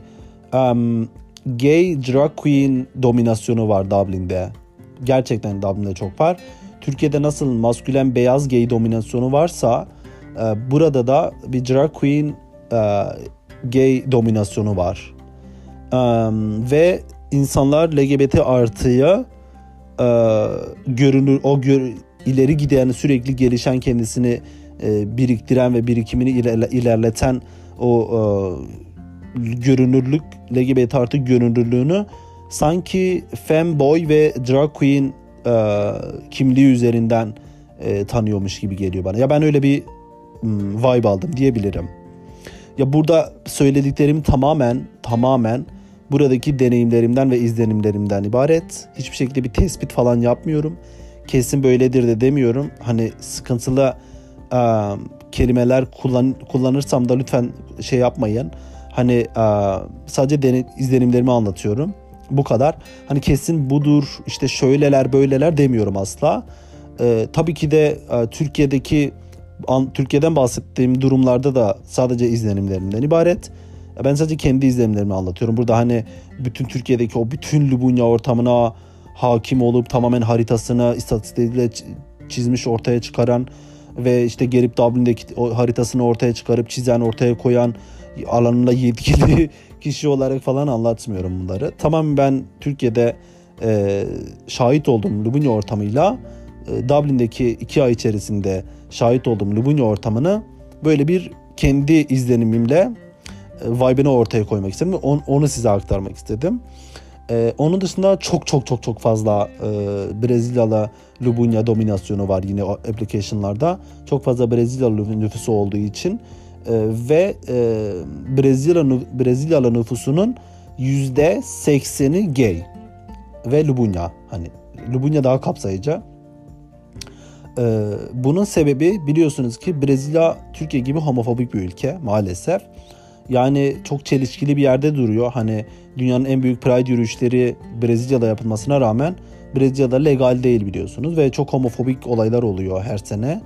gay drag queen dominasyonu var Dublin'de. Gerçekten Dublin'de çok var. Türkiye'de nasıl maskülen beyaz gay dominasyonu varsa e, burada da bir drag queen e, gay dominasyonu var. E, ve insanlar LGBT artıya e, görünür o gör, ileri giden sürekli gelişen kendisini e, biriktiren ve birikimini ilerle, ilerleten o e, görünürlük LGBT artı görünürlüğünü sanki femboy ve drag queen e, kimliği üzerinden e, tanıyormuş gibi geliyor bana. Ya ben öyle bir hmm, vibe aldım diyebilirim. Ya burada söylediklerim tamamen tamamen buradaki deneyimlerimden ve izlenimlerimden ibaret. Hiçbir şekilde bir tespit falan yapmıyorum. Kesin böyledir de demiyorum. Hani sıkıntılı e, kelimeler kullan, kullanırsam da lütfen şey yapmayın. Hani sadece izlenimlerimi anlatıyorum. Bu kadar. Hani kesin budur işte şöyleler böyleler demiyorum asla. E, tabii ki de Türkiye'deki Türkiye'den bahsettiğim durumlarda da sadece izlenimlerimden ibaret. Ben sadece kendi izlenimlerimi anlatıyorum. Burada hani bütün Türkiye'deki o bütün Lubunya ortamına hakim olup tamamen haritasını istatistikleriyle çizmiş ortaya çıkaran ve işte gelip Dublin'deki haritasını ortaya çıkarıp çizen ortaya koyan alanında yetkili kişi olarak falan anlatmıyorum bunları. Tamam ben Türkiye'de e, şahit oldum Lubunya ortamıyla e, Dublin'deki iki ay içerisinde şahit olduğum Lubunya ortamını böyle bir kendi izlenimimle e, vibe'ını ortaya koymak istedim. On, onu size aktarmak istedim. Ee, onun dışında çok çok çok çok fazla e, Brezilyalı Lubunya dominasyonu var yine application'larda. Çok fazla Brezilyalı nüfusu olduğu için ve e, Brezilya Brezilyalı nüfusunun yüzde sekseni gay ve Lubunya hani Lubunya daha kapsayıcı. E, bunun sebebi biliyorsunuz ki Brezilya Türkiye gibi homofobik bir ülke maalesef. Yani çok çelişkili bir yerde duruyor. Hani dünyanın en büyük pride yürüyüşleri Brezilya'da yapılmasına rağmen Brezilya'da legal değil biliyorsunuz ve çok homofobik olaylar oluyor her sene.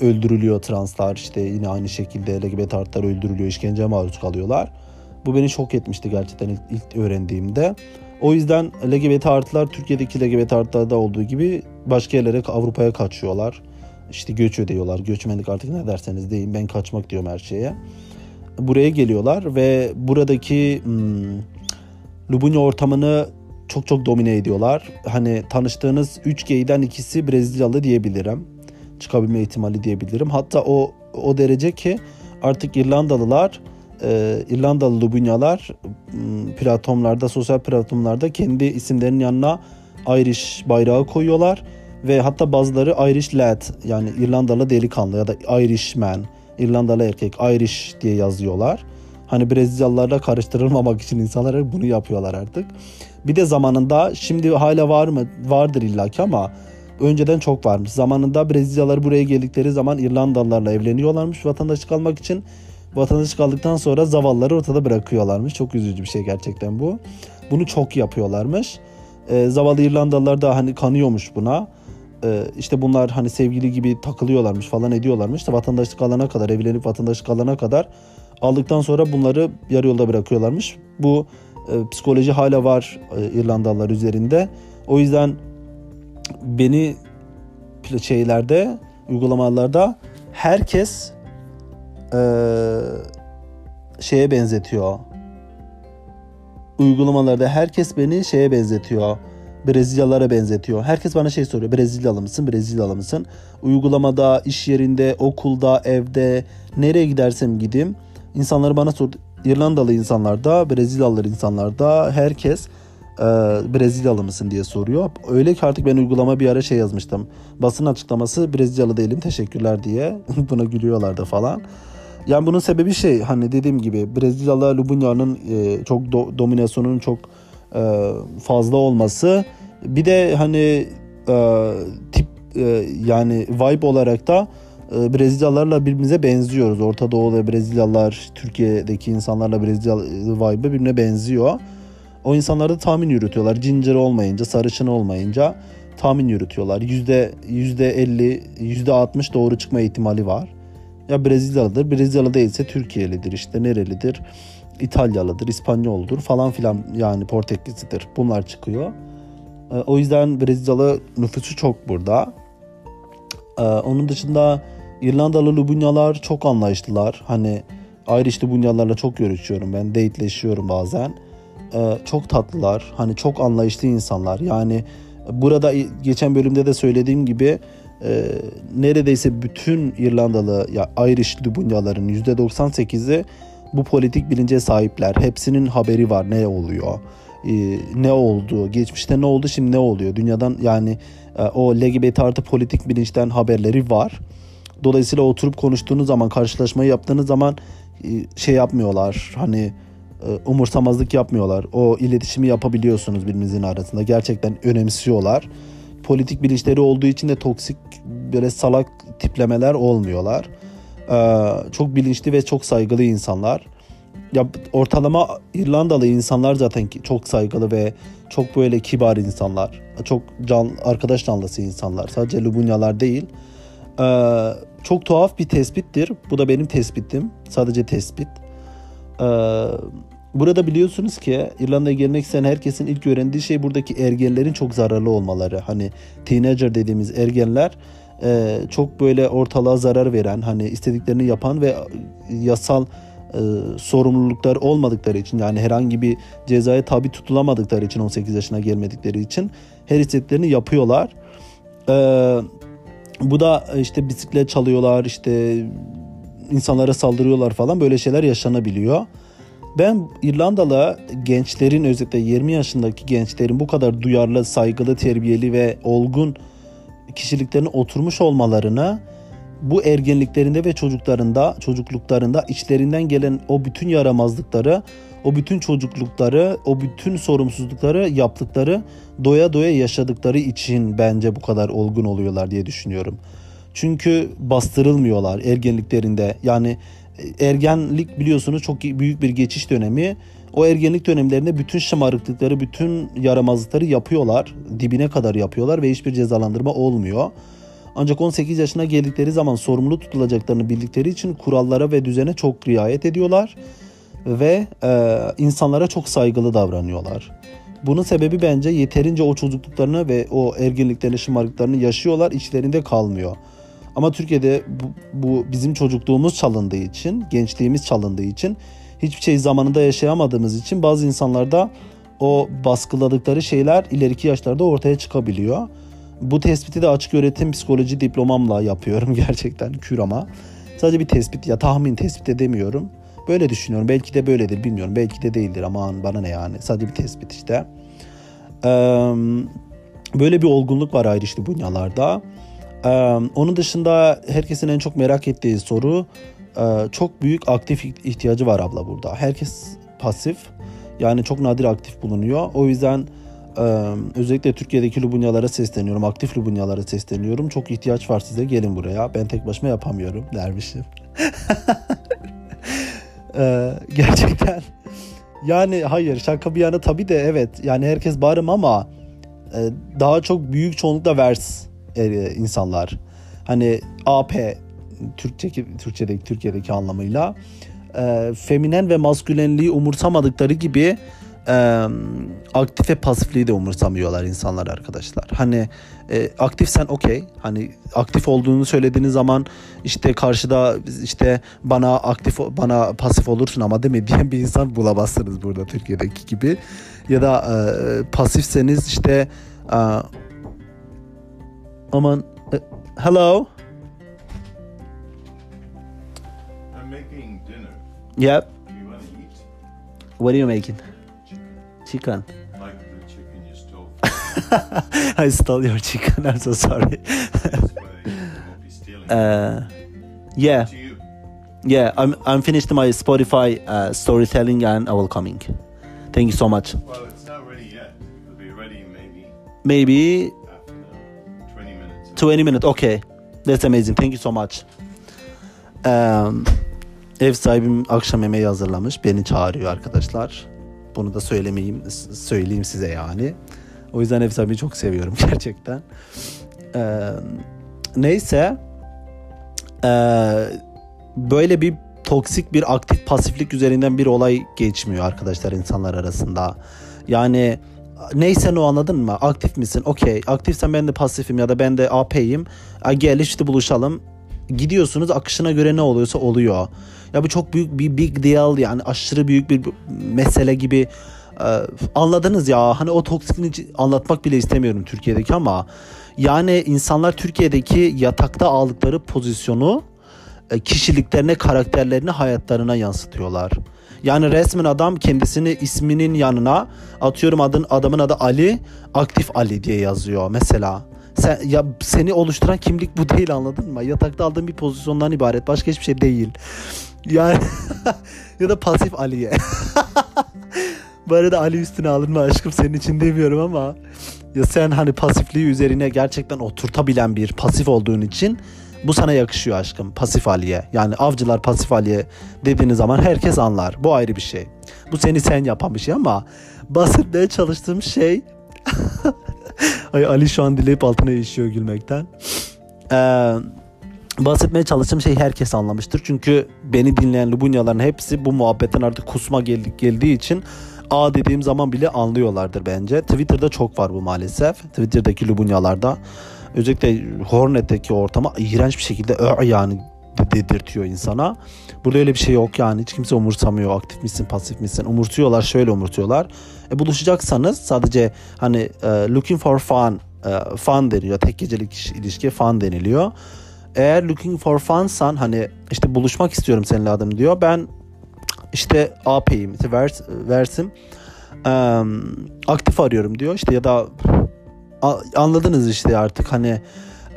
Öldürülüyor translar işte yine aynı şekilde LGBT artılar öldürülüyor, işkenceye maruz kalıyorlar. Bu beni şok etmişti gerçekten ilk, ilk öğrendiğimde. O yüzden LGBT artılar Türkiye'deki LGBT artılarda olduğu gibi başka yerlere Avrupa'ya kaçıyorlar. İşte göç ödüyorlar. Göçmenlik artık ne derseniz deyin ben kaçmak diyorum her şeye buraya geliyorlar ve buradaki hmm, Lubunya ortamını çok çok domine ediyorlar. Hani tanıştığınız 3 gay'den ikisi Brezilyalı diyebilirim. Çıkabilme ihtimali diyebilirim. Hatta o o derece ki artık İrlandalılar e, İrlandalı Lubunyalar platformlarda, sosyal platformlarda kendi isimlerinin yanına Irish bayrağı koyuyorlar ve hatta bazıları Irish lad yani İrlandalı delikanlı ya da Irishman İrlandalı erkek Irish diye yazıyorlar. Hani Brezilyalılarla karıştırılmamak için insanlar bunu yapıyorlar artık. Bir de zamanında şimdi hala var mı? Vardır illaki ama önceden çok varmış. Zamanında Brezilyalılar buraya geldikleri zaman İrlandalılarla evleniyorlarmış vatandaşlık almak için. Vatandaşlık aldıktan sonra zavallıları ortada bırakıyorlarmış. Çok üzücü bir şey gerçekten bu. Bunu çok yapıyorlarmış. Ee, zavallı İrlandalılar da hani kanıyormuş buna e, işte bunlar hani sevgili gibi takılıyorlarmış falan ediyorlarmış. İşte vatandaşlık alana kadar evlenip vatandaşlık alana kadar aldıktan sonra bunları yarı yolda bırakıyorlarmış. Bu e, psikoloji hala var e, İrlandalılar üzerinde. O yüzden beni şeylerde uygulamalarda herkes e, şeye benzetiyor. Uygulamalarda herkes beni şeye benzetiyor Brezilyalara benzetiyor. Herkes bana şey soruyor. Brezilyalı mısın? Brezilyalı mısın? Uygulamada, iş yerinde, okulda, evde nereye gidersem gideyim insanları bana sor. İrlandalı insanlarda, Brezilyalı insanlarda herkes e, Brezilyalı mısın diye soruyor. Öyle ki artık ben uygulama bir ara şey yazmıştım. Basın açıklaması Brezilyalı değilim teşekkürler diye. Buna gülüyorlardı falan. Yani bunun sebebi şey hani dediğim gibi Brezilyalı Lubunya'nın e, çok do, dominasyonunun çok e, fazla olması bir de hani e, tip e, yani vibe olarak da e, Brezilyalılarla birbirimize benziyoruz. Orta Doğu ve Brezilyalılar, Türkiye'deki insanlarla Brezilya vibe birbirine benziyor. O insanlar da tahmin yürütüyorlar. Ginger olmayınca, sarışın olmayınca tahmin yürütüyorlar. Yüzde, yüzde 50, yüzde 60 doğru çıkma ihtimali var. Ya Brezilyalıdır, Brezilyalı değilse Türkiye'lidir işte nerelidir, İtalyalıdır, İspanyoldur falan filan yani Portekizlidir. Bunlar çıkıyor. E, o yüzden Brezilyalı nüfusu çok burada. E, onun dışında İrlandalı Lubunyalar çok anlayışlılar. Hani Irish Lubunyalarla çok görüşüyorum ben. Dateleşiyorum bazen. E, çok tatlılar. Hani çok anlayışlı insanlar. Yani burada geçen bölümde de söylediğim gibi neredeyse bütün İrlandalı ya Irish Lubunyaların %98'i bu politik bilince sahipler. Hepsinin haberi var ne oluyor e, ne oldu, geçmişte ne oldu, şimdi ne oluyor? Dünyadan yani e, o LGBT artı politik bilinçten haberleri var. Dolayısıyla oturup konuştuğunuz zaman, karşılaşmayı yaptığınız zaman e, şey yapmıyorlar. Hani e, umursamazlık yapmıyorlar. O iletişimi yapabiliyorsunuz birbirinizin arasında. Gerçekten önemsiyorlar. Politik bilinçleri olduğu için de toksik böyle salak tiplemeler olmuyorlar. Ee, çok bilinçli ve çok saygılı insanlar ya ortalama İrlandalı insanlar zaten çok saygılı ve çok böyle kibar insanlar. Çok can arkadaş canlısı insanlar. Sadece Lubunyalar değil. Ee, çok tuhaf bir tespittir. Bu da benim tespitim. Sadece tespit. Ee, burada biliyorsunuz ki İrlanda'ya gelmek isteyen herkesin ilk öğrendiği şey buradaki ergenlerin çok zararlı olmaları. Hani teenager dediğimiz ergenler e, çok böyle ortalığa zarar veren, hani istediklerini yapan ve yasal e, sorumluluklar olmadıkları için yani herhangi bir cezaya tabi tutulamadıkları için 18 yaşına gelmedikleri için her istediklerini yapıyorlar. E, bu da işte bisiklet çalıyorlar işte insanlara saldırıyorlar falan böyle şeyler yaşanabiliyor. Ben İrlandalı gençlerin özellikle 20 yaşındaki gençlerin bu kadar duyarlı, saygılı, terbiyeli ve olgun kişiliklerinin oturmuş olmalarını bu ergenliklerinde ve çocuklarında, çocukluklarında içlerinden gelen o bütün yaramazlıkları, o bütün çocuklukları, o bütün sorumsuzlukları yaptıkları, doya doya yaşadıkları için bence bu kadar olgun oluyorlar diye düşünüyorum. Çünkü bastırılmıyorlar ergenliklerinde. Yani e, ergenlik biliyorsunuz çok büyük bir geçiş dönemi. O ergenlik dönemlerinde bütün şımarıklıkları, bütün yaramazlıkları yapıyorlar. Dibine kadar yapıyorlar ve hiçbir cezalandırma olmuyor. Ancak 18 yaşına geldikleri zaman sorumlu tutulacaklarını bildikleri için kurallara ve düzene çok riayet ediyorlar ve e, insanlara çok saygılı davranıyorlar. Bunun sebebi bence yeterince o çocukluklarını ve o ergenliklerini, şımarıklarını yaşıyorlar, içlerinde kalmıyor. Ama Türkiye'de bu, bu bizim çocukluğumuz çalındığı için, gençliğimiz çalındığı için, hiçbir şey zamanında yaşayamadığımız için bazı insanlarda o baskıladıkları şeyler ileriki yaşlarda ortaya çıkabiliyor. Bu tespiti de açık öğretim psikoloji diplomamla yapıyorum gerçekten kür ama. Sadece bir tespit ya tahmin tespit edemiyorum. Böyle düşünüyorum. Belki de böyledir bilmiyorum. Belki de değildir aman bana ne yani. Sadece bir tespit işte. Ee, böyle bir olgunluk var ayrışlı bunyalarda. Ee, onun dışında herkesin en çok merak ettiği soru çok büyük aktif ihtiyacı var abla burada. Herkes pasif. Yani çok nadir aktif bulunuyor. O yüzden ee, özellikle Türkiye'deki Lubunyalara sesleniyorum. Aktif Lubunyalara sesleniyorum. Çok ihtiyaç var size. Gelin buraya. Ben tek başıma yapamıyorum dermişim. ee, gerçekten. Yani hayır şaka bir yana tabii de evet. Yani herkes barım ama e, daha çok büyük çoğunlukla vers e, insanlar. Hani AP Türkçe Türkçedeki Türkiye'deki anlamıyla e, feminen ve maskülenliği umursamadıkları gibi e, aktif ve pasifliği de umursamıyorlar insanlar arkadaşlar. Hani e, aktifsen okey. Hani aktif olduğunu söylediğiniz zaman işte karşıda işte bana aktif bana pasif olursun ama değil mi diyen bir insan bulamazsınız burada Türkiye'deki gibi. Ya da e, pasifseniz işte e, aman e, hello I'm making dinner. Yep. Do you want to eat? What are you making? Chicken. Like the chicken you stole. I stole your chicken. I'm so sorry. That's why you won't be stealing. uh, yeah, yeah. I'm I'm finished my Spotify uh, storytelling and I will coming. Thank you so much. Well, it's not ready yet. It'll be ready maybe Maybe half an hour, 20 minutes. 20 minutes. Okay. That's amazing. Thank you so much. Ee, ev sahibim akşam yemeği hazırlamış. Beni çağırıyor arkadaşlar. Bunu da söylemeyeyim, söyleyeyim size yani. O yüzden ev sahibini çok seviyorum gerçekten. Ee, neyse. Ee, böyle bir toksik bir aktif pasiflik üzerinden bir olay geçmiyor arkadaşlar insanlar arasında. Yani neyse o anladın mı? Aktif misin? Okey. Aktifsen ben de pasifim ya da ben de AP'yim. Gel işte buluşalım. Gidiyorsunuz akışına göre ne oluyorsa oluyor. Ya bu çok büyük bir big deal yani aşırı büyük bir mesele gibi Ee, anladınız ya hani o toksikliğini anlatmak bile istemiyorum Türkiye'deki ama yani insanlar Türkiye'deki yatakta aldıkları pozisyonu e, kişiliklerine, karakterlerine, hayatlarına yansıtıyorlar. Yani resmen adam kendisini isminin yanına atıyorum adın adamın adı Ali, aktif Ali diye yazıyor mesela. Sen, ya seni oluşturan kimlik bu değil anladın mı? Yatakta aldığın bir pozisyondan ibaret. Başka hiçbir şey değil. Yani ya da pasif Ali'ye. bu arada Ali üstüne alınma aşkım senin için demiyorum ama ya sen hani pasifliği üzerine gerçekten oturtabilen bir pasif olduğun için bu sana yakışıyor aşkım pasif Ali'ye. Yani avcılar pasif Ali'ye dediğiniz zaman herkes anlar. Bu ayrı bir şey. Bu seni sen yapan bir şey ama bahsetmeye çalıştığım şey Ay Ali şu an dileyip altına işiyor gülmekten. Ee, bahsetmeye çalıştığım şey herkes anlamıştır. Çünkü beni dinleyen Lubunyaların hepsi bu muhabbetten artık kusma geldi, geldiği için A dediğim zaman bile anlıyorlardır bence. Twitter'da çok var bu maalesef. Twitter'daki Lubunyalarda. Özellikle Hornet'teki ortama iğrenç bir şekilde "Ö" yani dedirtiyor insana. Burada öyle bir şey yok yani. Hiç kimse umursamıyor. Aktif misin, pasif misin? Umurtuyorlar, şöyle umurtuyorlar. E, buluşacaksanız sadece hani e, looking for fun, e, fun deniliyor. Tek gecelik iş- ilişkiye fun deniliyor. Eğer looking for funsan hani işte buluşmak istiyorum seninle adım diyor. Ben işte AP'yim, işte vers, versim. Em, aktif arıyorum diyor. İşte ya da anladınız işte artık hani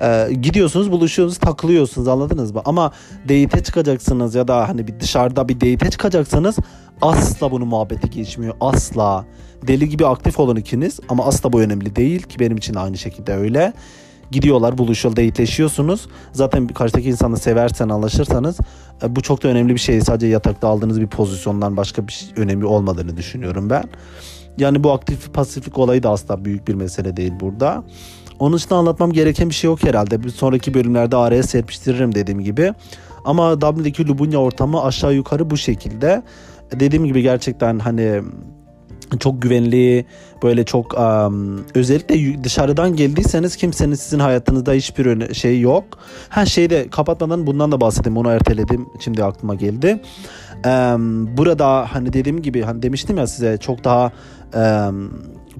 e, gidiyorsunuz buluşuyorsunuz takılıyorsunuz anladınız mı? Ama date'e çıkacaksınız ya da hani bir dışarıda bir date'e çıkacaksanız asla bunu muhabbeti geçmiyor. Asla. Deli gibi aktif olun ikiniz ama asla bu önemli değil ki benim için aynı şekilde öyle. Gidiyorlar buluşuyor dateleşiyorsunuz. Zaten karşıdaki insanı seversen anlaşırsanız e, bu çok da önemli bir şey. Sadece yatakta aldığınız bir pozisyondan başka bir şey, önemi olmadığını düşünüyorum ben. Yani bu aktif pasiflik olayı da asla büyük bir mesele değil burada. Onun için anlatmam gereken bir şey yok herhalde. Bir sonraki bölümlerde araya serpiştiririm dediğim gibi. Ama Dublin'deki Lubunya ortamı aşağı yukarı bu şekilde. Dediğim gibi gerçekten hani çok güvenli böyle çok um, özellikle dışarıdan geldiyseniz kimsenin sizin hayatınızda hiçbir şey yok. Ha şeyde kapatmadan bundan da bahsedeyim onu erteledim şimdi aklıma geldi. Em, burada hani dediğim gibi hani demiştim ya size çok daha em,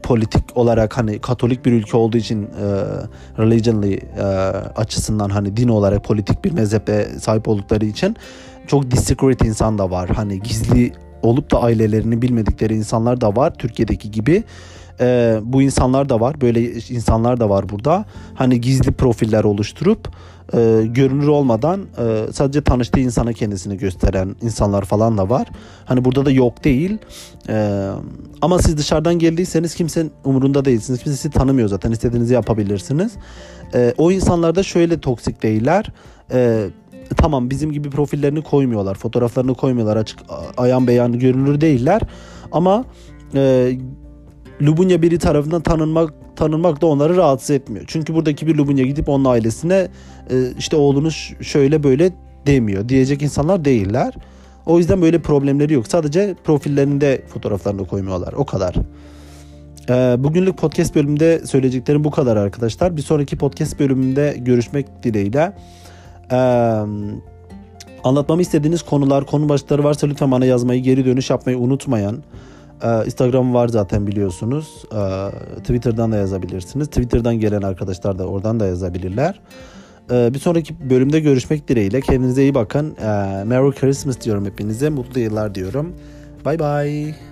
politik olarak hani Katolik bir ülke olduğu için e, religionly e, açısından hani din olarak politik bir mezhebe sahip oldukları için çok discreet insan da var. Hani gizli olup da ailelerini bilmedikleri insanlar da var Türkiye'deki gibi. E, bu insanlar da var. Böyle insanlar da var burada. Hani gizli profiller oluşturup e, görünür olmadan e, sadece tanıştığı insana kendisini gösteren insanlar falan da var. Hani burada da yok değil. E, ama siz dışarıdan geldiyseniz kimsenin umurunda değilsiniz. Kimse sizi tanımıyor zaten. İstediğinizi yapabilirsiniz. E, o insanlar da şöyle toksik değiller. E, tamam bizim gibi profillerini koymuyorlar. Fotoğraflarını koymuyorlar. Açık ayan beyan görünür değiller. Ama e, Lubunya biri tarafından tanınmak tanınmak da onları rahatsız etmiyor. Çünkü buradaki bir Lubunya gidip onun ailesine e, işte oğlunuz şöyle böyle demiyor. Diyecek insanlar değiller. O yüzden böyle problemleri yok. Sadece profillerinde fotoğraflarını koymuyorlar. O kadar. E, bugünlük podcast bölümünde söyleyeceklerim bu kadar arkadaşlar. Bir sonraki podcast bölümünde görüşmek dileğiyle. E, anlatmamı istediğiniz konular, konu başlıkları varsa lütfen bana yazmayı, geri dönüş yapmayı unutmayan. Ee, Instagram var zaten biliyorsunuz. Ee, Twitter'dan da yazabilirsiniz. Twitter'dan gelen arkadaşlar da oradan da yazabilirler. Ee, bir sonraki bölümde görüşmek dileğiyle. Kendinize iyi bakın. Merry Christmas diyorum hepinize. Mutlu yıllar diyorum. Bye bye.